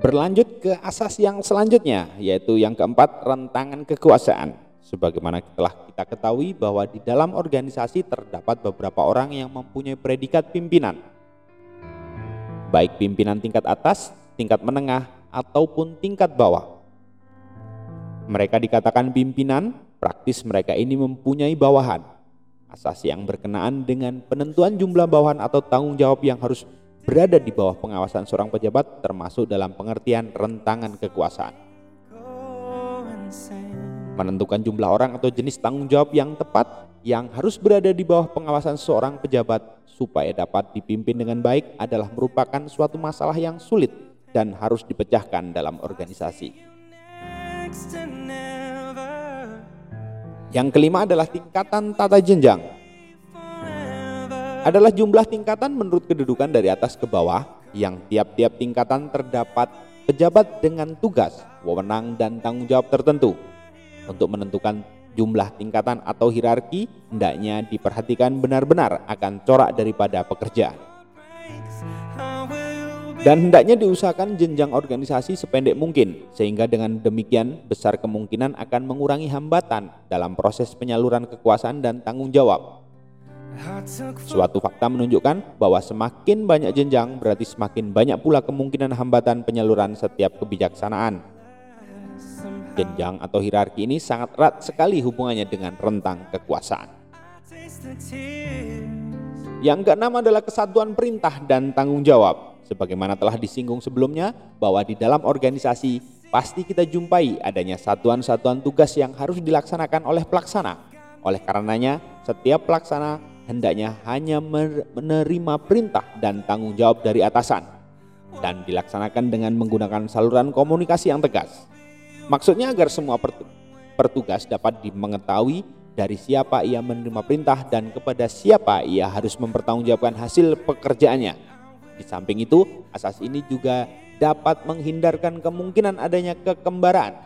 Berlanjut ke asas yang selanjutnya, yaitu yang keempat, rentangan kekuasaan. Sebagaimana telah kita ketahui bahwa di dalam organisasi terdapat beberapa orang yang mempunyai predikat pimpinan. Baik pimpinan tingkat atas, tingkat menengah, ataupun tingkat bawah. Mereka dikatakan pimpinan, praktis mereka ini mempunyai bawahan. Asas yang berkenaan dengan penentuan jumlah bawahan atau tanggung jawab yang harus berada di bawah pengawasan seorang pejabat termasuk dalam pengertian rentangan kekuasaan. Menentukan jumlah orang atau jenis tanggung jawab yang tepat yang harus berada di bawah pengawasan seorang pejabat supaya dapat dipimpin dengan baik adalah merupakan suatu masalah yang sulit dan harus dipecahkan dalam organisasi. Yang kelima adalah tingkatan tata jenjang adalah jumlah tingkatan menurut kedudukan dari atas ke bawah yang tiap-tiap tingkatan terdapat pejabat dengan tugas, wewenang dan tanggung jawab tertentu. Untuk menentukan jumlah tingkatan atau hierarki, hendaknya diperhatikan benar-benar akan corak daripada pekerjaan. Dan hendaknya diusahakan jenjang organisasi sependek mungkin, sehingga dengan demikian besar kemungkinan akan mengurangi hambatan dalam proses penyaluran kekuasaan dan tanggung jawab. Suatu fakta menunjukkan bahwa semakin banyak jenjang berarti semakin banyak pula kemungkinan hambatan penyaluran setiap kebijaksanaan. Jenjang atau hierarki ini sangat erat sekali hubungannya dengan rentang kekuasaan. Yang keenam adalah kesatuan perintah dan tanggung jawab. Sebagaimana telah disinggung sebelumnya bahwa di dalam organisasi pasti kita jumpai adanya satuan-satuan tugas yang harus dilaksanakan oleh pelaksana. Oleh karenanya, setiap pelaksana hendaknya hanya menerima perintah dan tanggung jawab dari atasan dan dilaksanakan dengan menggunakan saluran komunikasi yang tegas. Maksudnya agar semua pertugas dapat mengetahui dari siapa ia menerima perintah dan kepada siapa ia harus mempertanggungjawabkan hasil pekerjaannya. Di samping itu, asas ini juga dapat menghindarkan kemungkinan adanya kekembaran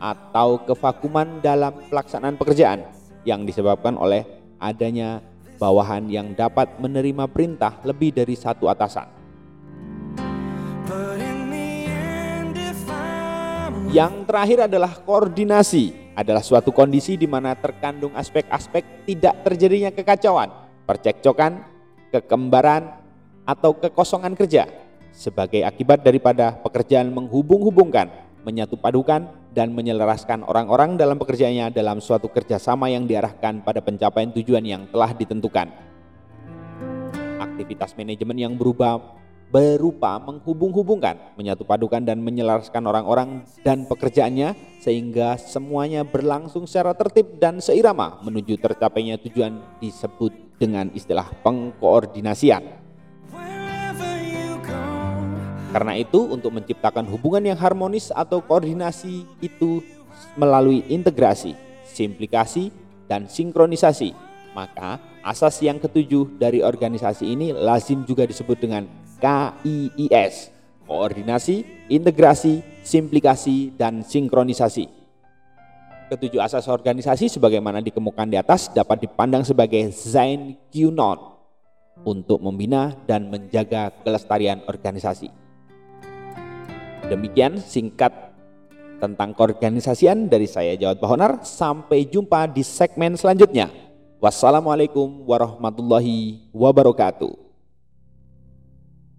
atau kevakuman dalam pelaksanaan pekerjaan yang disebabkan oleh adanya bawahan yang dapat menerima perintah lebih dari satu atasan. Yang terakhir adalah koordinasi, adalah suatu kondisi di mana terkandung aspek-aspek tidak terjadinya kekacauan, percekcokan, kekembaran, atau kekosongan kerja sebagai akibat daripada pekerjaan menghubung-hubungkan, menyatu padukan, dan menyelaraskan orang-orang dalam pekerjaannya dalam suatu kerjasama yang diarahkan pada pencapaian tujuan yang telah ditentukan. Aktivitas manajemen yang berubah berupa menghubung-hubungkan, menyatu padukan dan menyelaraskan orang-orang dan pekerjaannya sehingga semuanya berlangsung secara tertib dan seirama menuju tercapainya tujuan disebut dengan istilah pengkoordinasian. Karena itu untuk menciptakan hubungan yang harmonis atau koordinasi itu melalui integrasi, simplikasi, dan sinkronisasi. Maka asas yang ketujuh dari organisasi ini lazim juga disebut dengan KIIS, koordinasi, integrasi, simplikasi, dan sinkronisasi. Ketujuh asas organisasi sebagaimana dikemukakan di atas dapat dipandang sebagai Zain Qnon untuk membina dan menjaga kelestarian organisasi. Demikian singkat tentang keorganisasian dari saya Jawad Bahonar. Sampai jumpa di segmen selanjutnya. Wassalamualaikum warahmatullahi wabarakatuh.